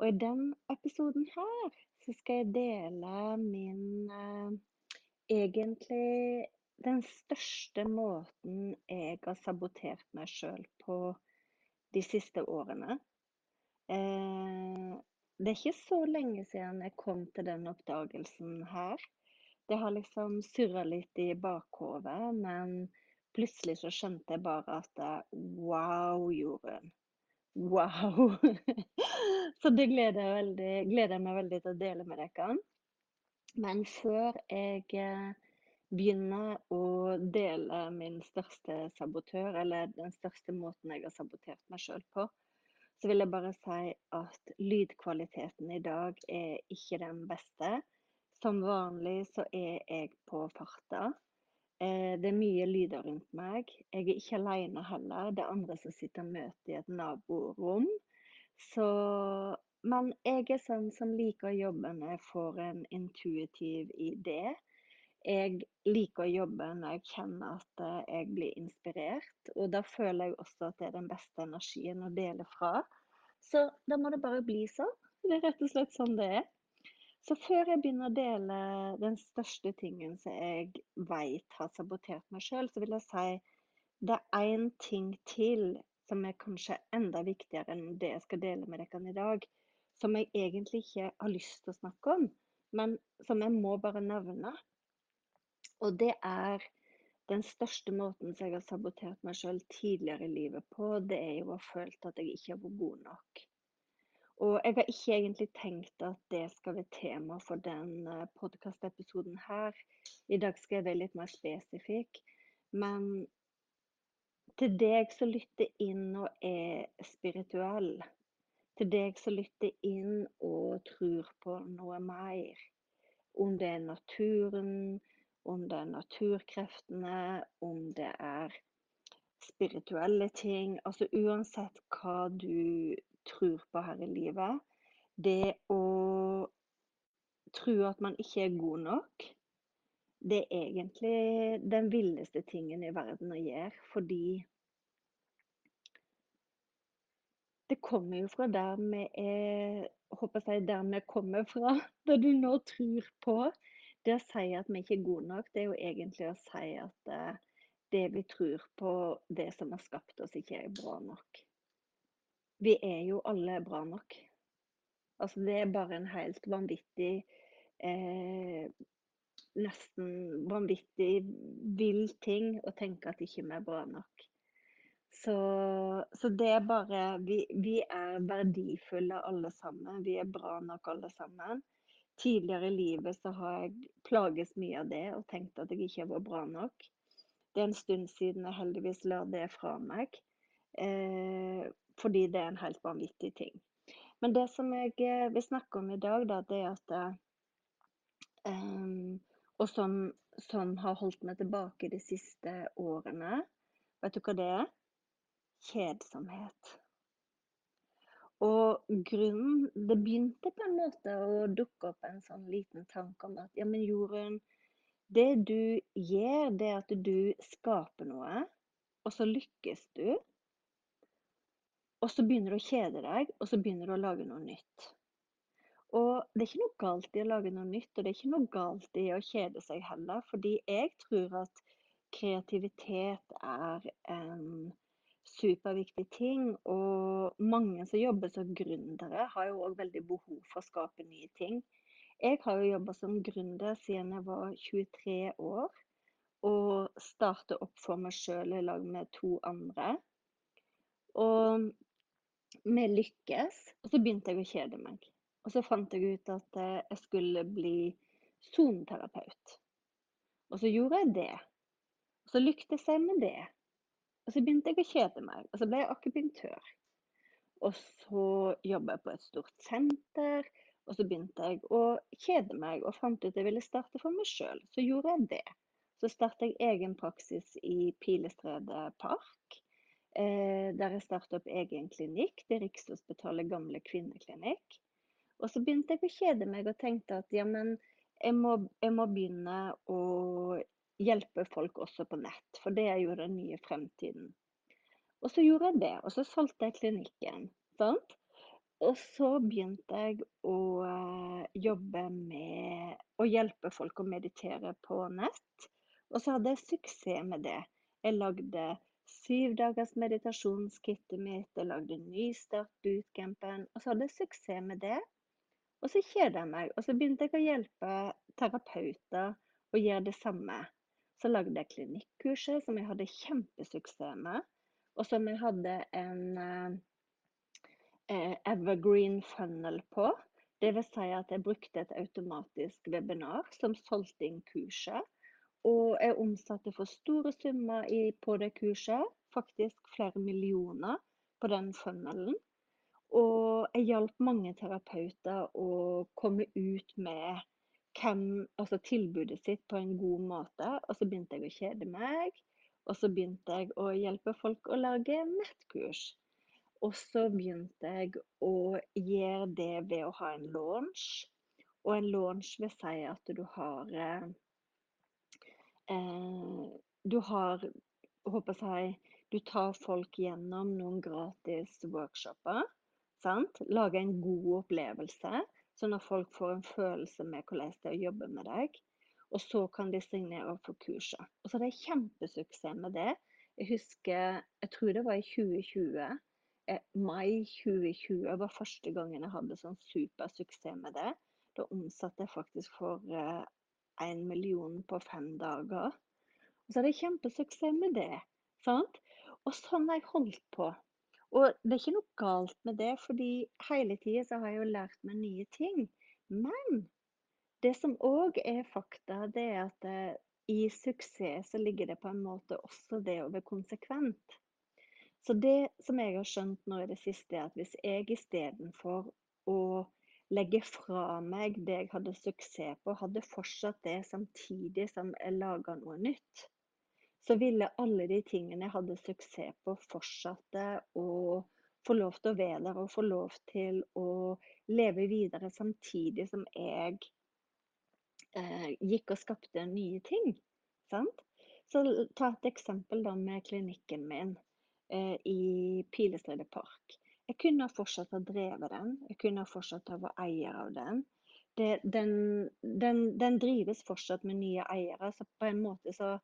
Og i den episoden her så skal jeg dele min eh, Egentlig den største måten jeg har sabotert meg sjøl på de siste årene. Eh, det er ikke så lenge siden jeg kom til den oppdagelsen her. Det har liksom surra litt i bakhodet, men plutselig så skjønte jeg bare at wow, Jorunn. Wow! Så det gleder jeg, veldig, gleder jeg meg veldig til å dele med dere. Men før jeg eh, begynner å dele min største sabotør, eller den største måten jeg har sabotert meg sjøl på, så vil jeg bare si at lydkvaliteten i dag er ikke den beste. Som vanlig så er jeg på farta. Eh, det er mye lyder rundt meg. Jeg er ikke alene heller. Det er andre som sitter og møter i et naborom. Så Men jeg er sånn som liker å jobbe når jeg får en intuitiv idé. Jeg liker å jobbe når jeg kjenner at eh, jeg blir inspirert. Og da føler jeg også at det er den beste energien å dele fra. Så da må det bare bli sånn. Det er rett og slett sånn det er. Så før jeg begynner å dele den største tingen som jeg vet har sabotert meg sjøl, så vil jeg si det er én ting til som er kanskje enda viktigere enn det jeg skal dele med dere i dag. Som jeg egentlig ikke har lyst til å snakke om, men som jeg må bare nevne. Og det er den største måten som jeg har sabotert meg sjøl tidligere i livet på, det er jo å ha følt at jeg ikke har vært god nok. Og jeg har ikke egentlig tenkt at det skal være tema for denne eh, podkastepisoden her. I dag skal jeg være litt mer spesifikk. Men til deg som lytter inn og er spirituell, til deg som lytter inn og tror på noe mer, om det er naturen, om det er naturkreftene, om det er spirituelle ting Altså uansett hva du tror på her i livet, det å tro at man ikke er god nok, det er egentlig den villeste tingen i verden å gjøre, fordi det kommer jo fra der vi er håper jeg, der vi kommer fra, det du nå tror på. Det å si at vi ikke er gode nok, det er jo egentlig å si at eh, det vi tror på, det som har skapt oss, ikke er bra nok. Vi er jo alle bra nok. Altså, det er bare en helt vanvittig eh, Nesten vanvittig vill ting å tenke at ikke vi er bra nok. Så, så det er bare vi, vi, er verdifulle alle sammen. Vi er bra nok alle sammen. Tidligere i livet så har jeg plages mye av det og tenkt at jeg ikke var bra nok. Det er en stund siden jeg heldigvis la det fra meg. Eh, fordi det er en helt vanvittig ting. Men det som jeg eh, vil snakke om i dag, da, det er at um, Og som, som, har holdt meg tilbake de siste årene. Vet du hva det er? Kjedsomhet. Og grunnen Det begynte på en måte å dukke opp en sånn liten tanke om at ja, men Jorunn, det du gjør, det er at du skaper noe, og så lykkes du. Og så begynner du å kjede deg, og så begynner du å lage noe nytt. Og det er ikke noe galt i å lage noe nytt, og det er ikke noe galt i å kjede seg heller. Fordi jeg tror at kreativitet er en superviktig ting. Og mange som jobber som gründere, har jo òg veldig behov for å skape nye ting. Jeg har jo jobba som gründer siden jeg var 23 år. Og startet opp for meg sjøl i lag med to andre. Og vi lykkes. Og så begynte jeg å kjede meg. Og så fant jeg ut at eh, jeg skulle bli soneterapeut. Og så gjorde jeg det. Og så lyktes jeg med det. Og så begynte jeg å kjede meg. Og så ble jeg akupunktør. Og så jobba jeg på et stort senter. Og så begynte jeg å kjede meg og fant ut at jeg ville starte for meg sjøl. Så gjorde jeg det. Så startet jeg egen praksis i Pilestredet park. Eh, der jeg startet opp egen klinikk. Det Rikshospitalet gamle kvinneklinikk. Og så begynte jeg å kjede meg og tenkte at ja, men jeg må, jeg må begynne å hjelpe folk også på nett, for det er jo den nye fremtiden. Og så gjorde jeg det, og så solgte jeg klinikken. sant? Og så begynte jeg å uh, jobbe med å hjelpe folk å meditere på nett. Og så hadde jeg suksess med det. Jeg lagde syv dagers meditasjonskittet mitt, jeg lagde Nystart bootcampen, og så hadde jeg suksess med det. Og så kjeda jeg meg, og så begynte jeg å hjelpe terapeuter å gjøre det samme. Så lagde jeg klinikkurset som jeg hadde kjempesuksess med, og som jeg hadde en eh, eh, evergreen funnel på. Vil si at jeg brukte et automatisk webinar som solgte inn kurset. Og jeg omsatte for store summer i, på det kurset, faktisk flere millioner på den funnelen. Og jeg hjalp mange terapeuter å komme ut med hvem, altså tilbudet sitt på en god måte. Og så begynte jeg å kjede meg. Og så begynte jeg å hjelpe folk å lage nettkurs. Og så begynte jeg å gjøre det ved å ha en launch. Og en launch vil si at du har eh, Du har håper jeg, du tar folk gjennom noen gratis workshoper. Sant? Lage en god opplevelse, sånn at folk får en følelse med hvordan det er å jobbe med deg. Og så kan de signere for kurset. Og så er det kjempesuksess med det. Jeg husker, jeg tror det var i 2020. Eh, mai 2020 var første gangen jeg hadde sånn supersuksess med det. Da omsatte jeg faktisk for én million på fem dager. Og så er det kjempesuksess med det. Sant? Og sånn har jeg holdt på. Og det er ikke noe galt med det, fordi hele tida så har jeg jo lært meg nye ting. Men det som òg er fakta, det er at eh, i suksess så ligger det på en måte også det å være konsekvent. Så det som jeg har skjønt nå i det siste, er at hvis jeg istedenfor å legge fra meg det jeg hadde suksess på, hadde fortsatt det samtidig som jeg laga noe nytt, så ville alle de tingene jeg hadde suksess på, fortsette å få lov til å være der og få lov til å leve videre samtidig som jeg eh, gikk og skapte nye ting. Sant? Så ta et eksempel da med klinikken min eh, i Pilestredet park. Jeg kunne fortsatt ha drevet den, jeg kunne fortsatt ha vært eier av den. Det, den, den, den, drives fortsatt med nye eiere, så på en måte så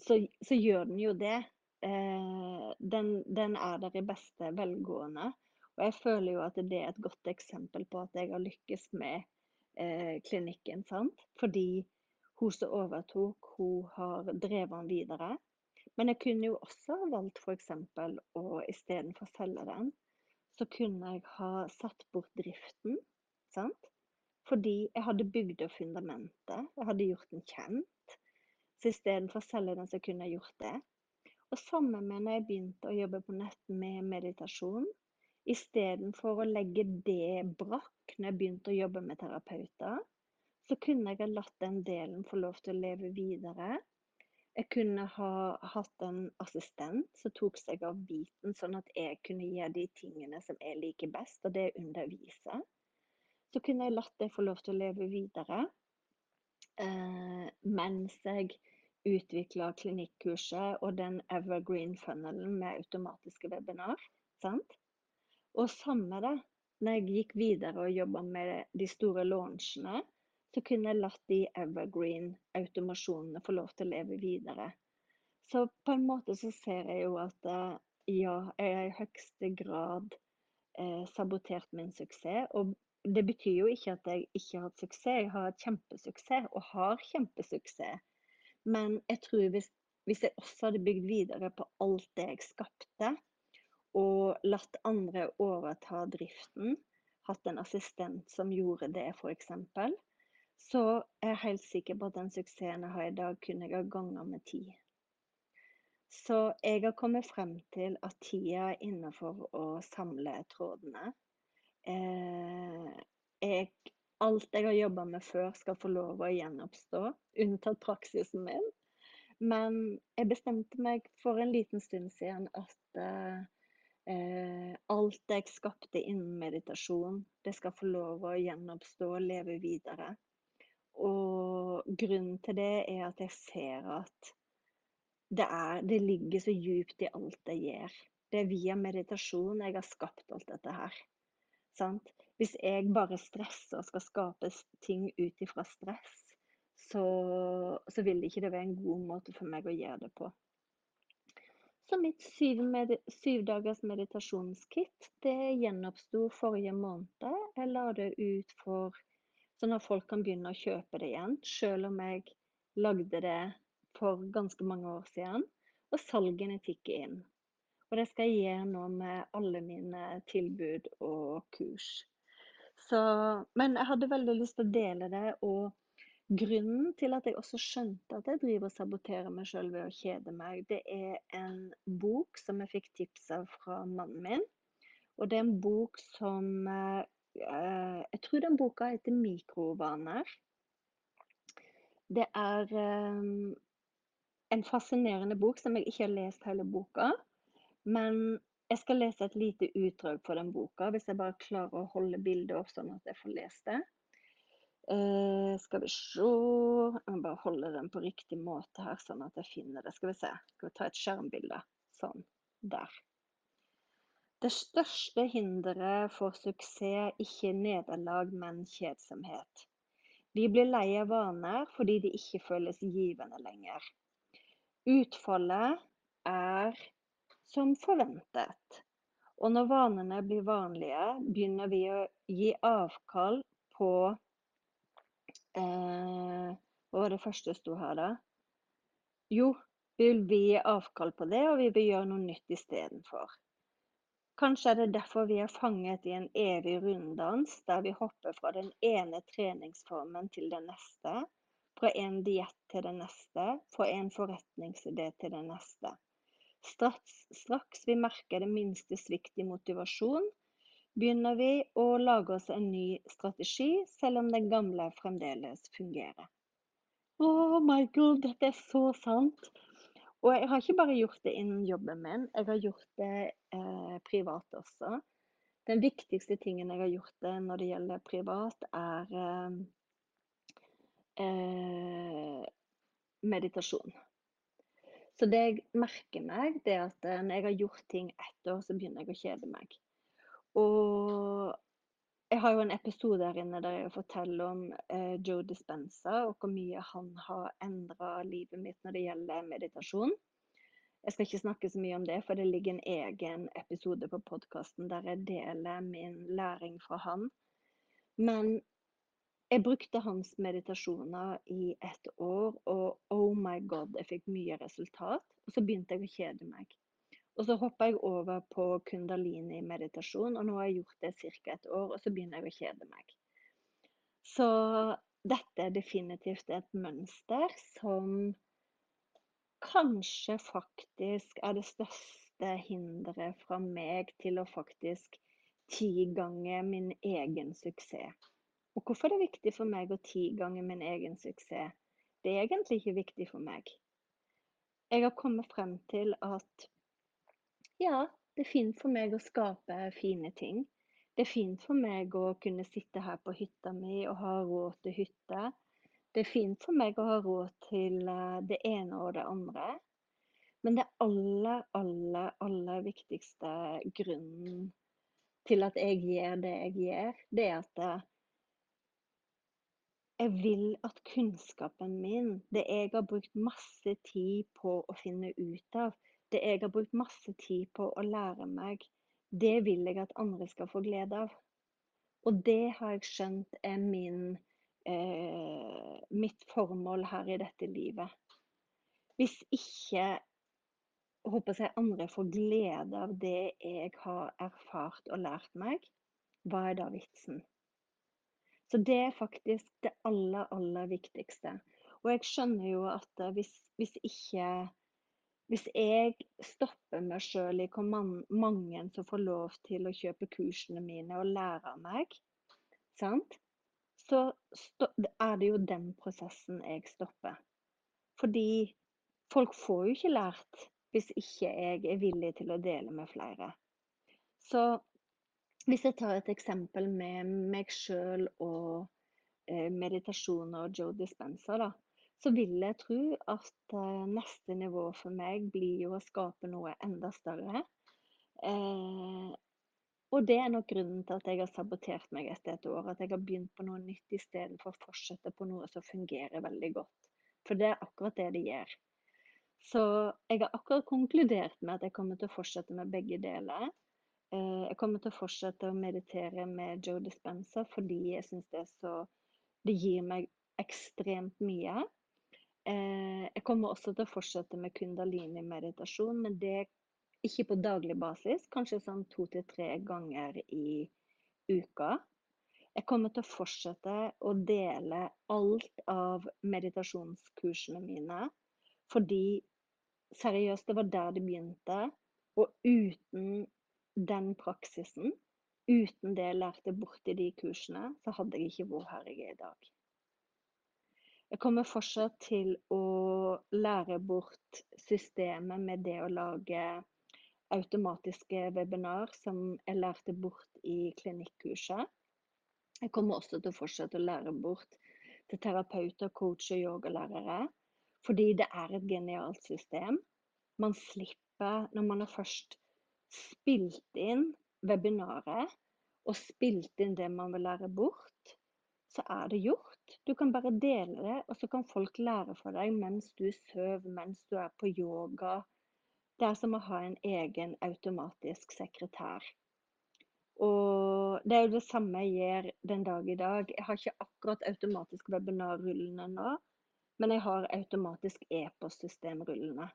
så, så gjør den jo det. Eh, den, den, er der i beste velgående. Og jeg føler jo at det er et godt eksempel på at jeg har lykkes med eh, klinikken. sant? Fordi hun som overtok, hun har drevet den videre. Men jeg kunne jo også ha valgt f.eks. å istedenfor selge den, så kunne jeg ha satt bort driften. sant? Fordi jeg hadde bygd opp fundamentet, jeg hadde gjort den kjent. Så istedenfor å selge den, så kunne jeg gjort det. Og sammen med når jeg begynte å jobbe på nett med meditasjon, istedenfor å legge det brakk når jeg begynte å jobbe med terapeuter, så kunne jeg ha latt den delen få lov til å leve videre. Jeg kunne ha hatt en assistent som tok seg av biten, sånn at jeg kunne gjøre de tingene som jeg liker best, og det er undervise. Så kunne jeg latt det få lov til å leve videre eh, mens jeg utvikla klinikkurset og den evergreen funnelen med automatiske webinar. Sant? Og samme det. når jeg gikk videre og jobba med de store launchene, så kunne jeg latt de evergreen-automasjonene få lov til å leve videre. Så på en måte så ser jeg jo at eh, ja, jeg har i høyeste grad eh, sabotert min suksess. Og det betyr jo ikke at jeg ikke har hatt suksess. Jeg har hatt kjempesuksess og har kjempesuksess. Men jeg tror hvis, hvis jeg også hadde bygd videre på alt det jeg skapte, og latt andre overta driften, hatt en assistent som gjorde det, f.eks., så er jeg helt sikker på at den suksessen jeg har i dag, kunne jeg ha ganga med ti. Så jeg har kommet frem til at tida er inne for å samle trådene. Eh, jeg, alt jeg har jobba med før, skal få lov å gjenoppstå, unntatt praksisen min. Men jeg bestemte meg for en liten stund siden at eh, alt jeg skapte innen meditasjon, det skal få lov å gjenoppstå og leve videre. Og grunnen til det er at jeg ser at det, er, det ligger så djupt i alt jeg gjør. Det er via meditasjon jeg har skapt alt dette her. Sant? Hvis jeg bare stresser og skal skape ting ut ifra stress, så, så vil ikke være en god måte for meg å gjøre det på. Så mitt syv, med, syv dagers meditasjonskit det gjenoppsto forrige måned. Jeg la det ut for sånn at folk kan begynne å kjøpe det igjen, selv om jeg lagde det for ganske mange år siden, og salgene tikker inn. Og det skal jeg gjøre nå med alle mine tilbud og kurs. Så, men jeg hadde veldig lyst til å dele det. Og grunnen til at jeg også skjønte at jeg driver og saboterer meg sjøl ved å kjede meg, det er en bok som jeg fikk tips av fra mannen min. Og det er en bok som eh, Jeg tror den boka heter 'Mikrovaner'. Det er um, en fascinerende bok som jeg ikke har lest hele boka. Men jeg skal lese et lite utdrag fra den boka, hvis jeg bare klarer å holde bildet opp sånn at jeg får lest det. Eh, skal vi se Jeg må bare holde den på riktig måte her, sånn at jeg finner det. Skal vi se. Skal vi ta et skjermbilde. Sånn. Der. Det største hinderet for suksess ikke nederlag, men kjedsomhet. Vi blir lei av vaner fordi de ikke føles givende lenger. Utfallet er som forventet, og når vanene blir vanlige, begynner vi å gi avkall på eh, Hva var det første sto her, da? Jo, vi vil gi avkall på det, og vi vil gjøre noe nytt istedenfor. Kanskje er det derfor vi er fanget i en evig runddans der vi hopper fra den ene treningsformen til den neste, fra en diett til den neste, fra en forretningsidé til den neste. Straks, straks vi merker det minste svikt i motivasjon, begynner vi å lage oss en ny strategi, selv om den gamle fremdeles fungerer. Å, oh Michael, dette er så sant! Og jeg har ikke bare gjort det innen jobben min, jeg har gjort det eh, privat også. Den viktigste tingen jeg har gjort det når det gjelder privat, er eh, eh, meditasjon. Så det jeg merker meg, det er at eh, når jeg har gjort ting ett år, så begynner jeg å kjede meg. Og jeg har jo en episode her inne der jeg forteller om eh, Joe Dispenza og hvor mye han har endra livet mitt når det gjelder meditasjon. Jeg skal ikke snakke så mye om det, for det ligger en egen episode på podkasten der jeg deler min læring fra han. Men jeg brukte hans meditasjoner i ett år, og oh my god, jeg fikk mye resultat. Og så begynte jeg å kjede meg. Og så hoppa jeg over på kundalini-meditasjon, og nå har jeg gjort det ca. et år, og så begynner jeg å kjede meg. Så dette er definitivt et mønster som kanskje faktisk er det største hinderet fra meg til å faktisk ti ganger min egen suksess. Og hvorfor er det viktig for meg å ti ganger min egen suksess? Det er egentlig ikke viktig for meg. Jeg har kommet frem til at ja, det er fint for meg å skape fine ting. Det er fint for meg å kunne sitte her på hytta mi og ha råd til hytte. Det er fint for meg å ha råd til eh, det ene og det andre. Men det aller, aller, aller viktigste grunnen til at jeg gjør det jeg gjør, det er at eh, jeg vil at kunnskapen min, det jeg har brukt masse tid på å finne ut av, det jeg har brukt masse tid på å lære meg, det vil jeg at andre skal få glede av. Og det har jeg skjønt er min, eh, mitt formål her i dette livet. Hvis ikke håper jeg andre får glede av det jeg har erfart og lært meg, hva er da vitsen? Så det er faktisk det aller, aller viktigste. Og jeg skjønner jo at eh, hvis, hvis ikke Hvis jeg stopper meg sjøl i hvor mange som får lov til å kjøpe kursene mine og lære av meg, sant? så er det jo den prosessen jeg stopper. Fordi folk får jo ikke lært hvis ikke jeg er villig til å dele med flere. Så hvis jeg tar et eksempel med meg sjøl og meditasjoner og Joe Dispenser, da, så vil jeg tro at eh, neste nivå for meg blir jo å skape noe enda større. Eh, og det er nok grunnen til at jeg har sabotert meg etter et år. At jeg har begynt på noe nytt istedenfor å fortsette på noe som fungerer veldig godt. For det er akkurat det det gjør. Så jeg har akkurat konkludert med at jeg kommer til å fortsette med begge deler. Eh, jeg kommer til å fortsette å meditere med Joe Dispenser fordi jeg syns det Det gir meg ekstremt mye. Eh, jeg kommer også til å fortsette med kundalini-meditasjon, men det ikke på daglig basis. Kanskje sånn to til tre ganger i uka. Jeg kommer til å fortsette å dele alt av meditasjonskursene mine fordi seriøst, det var der det begynte. Og uten den praksisen, uten det jeg lærte borti de kursene, så hadde jeg ikke vært her jeg er i dag. Jeg kommer fortsatt til å lære bort systemet med det å lage automatiske webinar som jeg lærte bort i klinikkurset. Jeg kommer også til å fortsette å lære bort til terapeuter, coach og yogalærere. Fordi det er et genialt system. Man slipper, når man har først spilt inn webinaret og spilt inn det man vil lære bort, så er det gjort. Du kan bare dele det, og så kan folk lære fra deg mens du sover, mens du er på yoga. Det er som å ha en egen automatisk sekretær. Og det er jo det samme jeg gjør den dag i dag. Jeg har ikke akkurat automatisk webinar-rullene nå, men jeg har automatisk e-postsystem-rullene.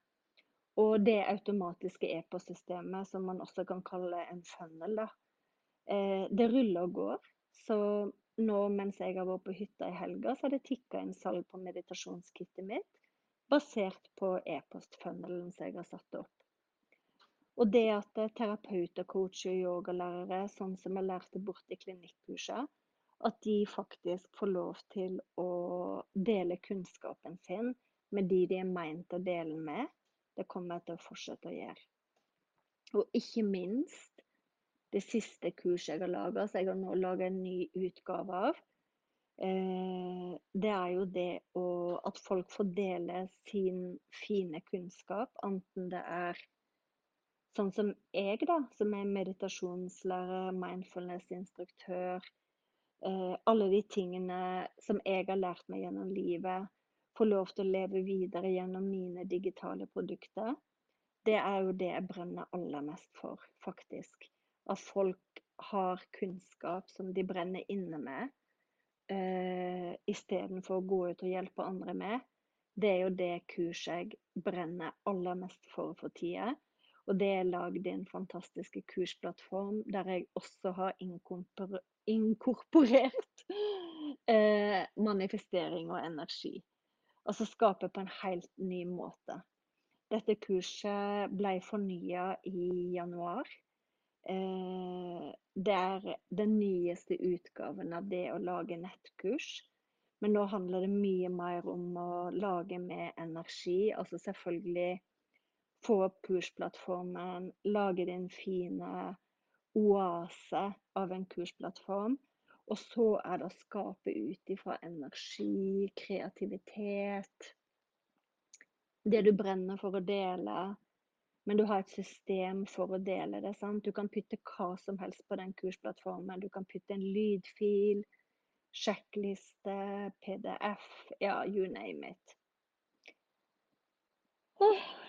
Og det automatiske e-postsystemet, som man også kan kalle en funnel, da, eh, det ruller og går. Så nå mens jeg har vært på hytta i helga, så har det tikka inn salg på meditasjonskittet mitt basert på e-postfunnelen som jeg har satt opp. Og det at terapeuter, coacher, yogalærere, sånn som jeg lærte bort i klinikkhuset, at de faktisk får lov til å dele kunnskapen sin med de de er meint å dele med. Det kommer jeg til å fortsette å gjøre. Og ikke minst det siste kurset jeg har laga, så jeg har nå laga en ny utgave av. Eh, det er jo det å, at folk får dele sin fine kunnskap, enten det er sånn som jeg, da, som er meditasjonslærer, mindfulness-instruktør, eh, alle de tingene som jeg har lært meg gjennom livet, få lov til å leve videre gjennom mine digitale produkter. Det er jo det jeg brenner aller mest for, faktisk. At folk har kunnskap som de brenner inne med, uh, istedenfor å gå ut og hjelpe andre med. Det er jo det kurset jeg brenner aller mest for for tida. Og det er lagd i en fantastisk kursplattform der jeg også har inkorporert eh, manifestering og energi. Altså skape på en helt ny måte. Dette kurset ble fornya i januar. Eh, det er den nyeste utgaven av det å lage nettkurs. Men nå handler det mye mer om å lage med energi. Altså selvfølgelig få opp kursplattformen, lage din fine oase av en kursplattform. Og så er det å skape ut ifra energi, kreativitet, det du brenner for å dele. Men du har et system for å dele det. sant? Du kan putte hva som helst på den kursplattformen. Du kan putte en lydfil, sjekkliste, PDF, ja, you name it.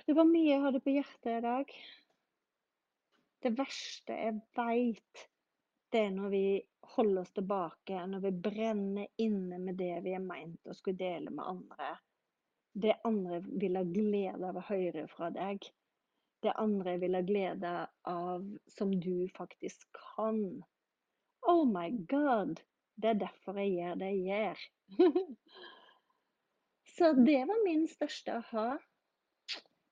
Det var mye jeg hadde på hjertet i dag. Det verste jeg veit, det er når vi holder oss tilbake, når vi brenner inne med det vi er meint å skulle dele med andre. Det andre vil ha glede av å høre fra deg. Det andre vil ha glede av som du faktisk kan. Oh my god! Det er derfor jeg gjør det jeg gjør. Så det var min største aha.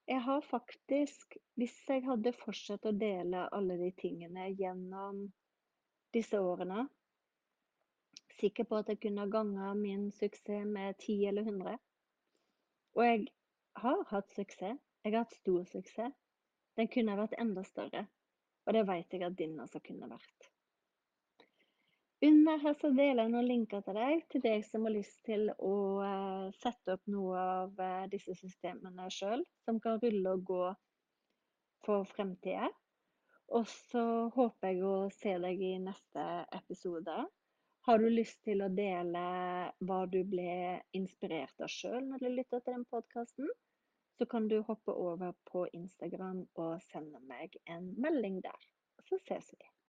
Jeg har faktisk, hvis jeg hadde fortsatt å dele alle de tingene gjennom disse årene Sikker på at jeg kunne ha min suksess med 10 eller 100. Og jeg har hatt suksess. Jeg har hatt stor suksess. Den kunne vært enda større. Og det vet jeg at din også kunne vært. Under her så deler jeg noen linker til deg, til deg som har lyst til å uh, sette opp noe av uh, disse systemene sjøl, som kan rulle og gå for fremtida. Og så håper jeg å se deg i neste episode. Har du lyst til å dele hva du ble inspirert av sjøl når du lytter til den podkasten, så kan du hoppe over på Instagram og sende meg en melding der. Så ses vi.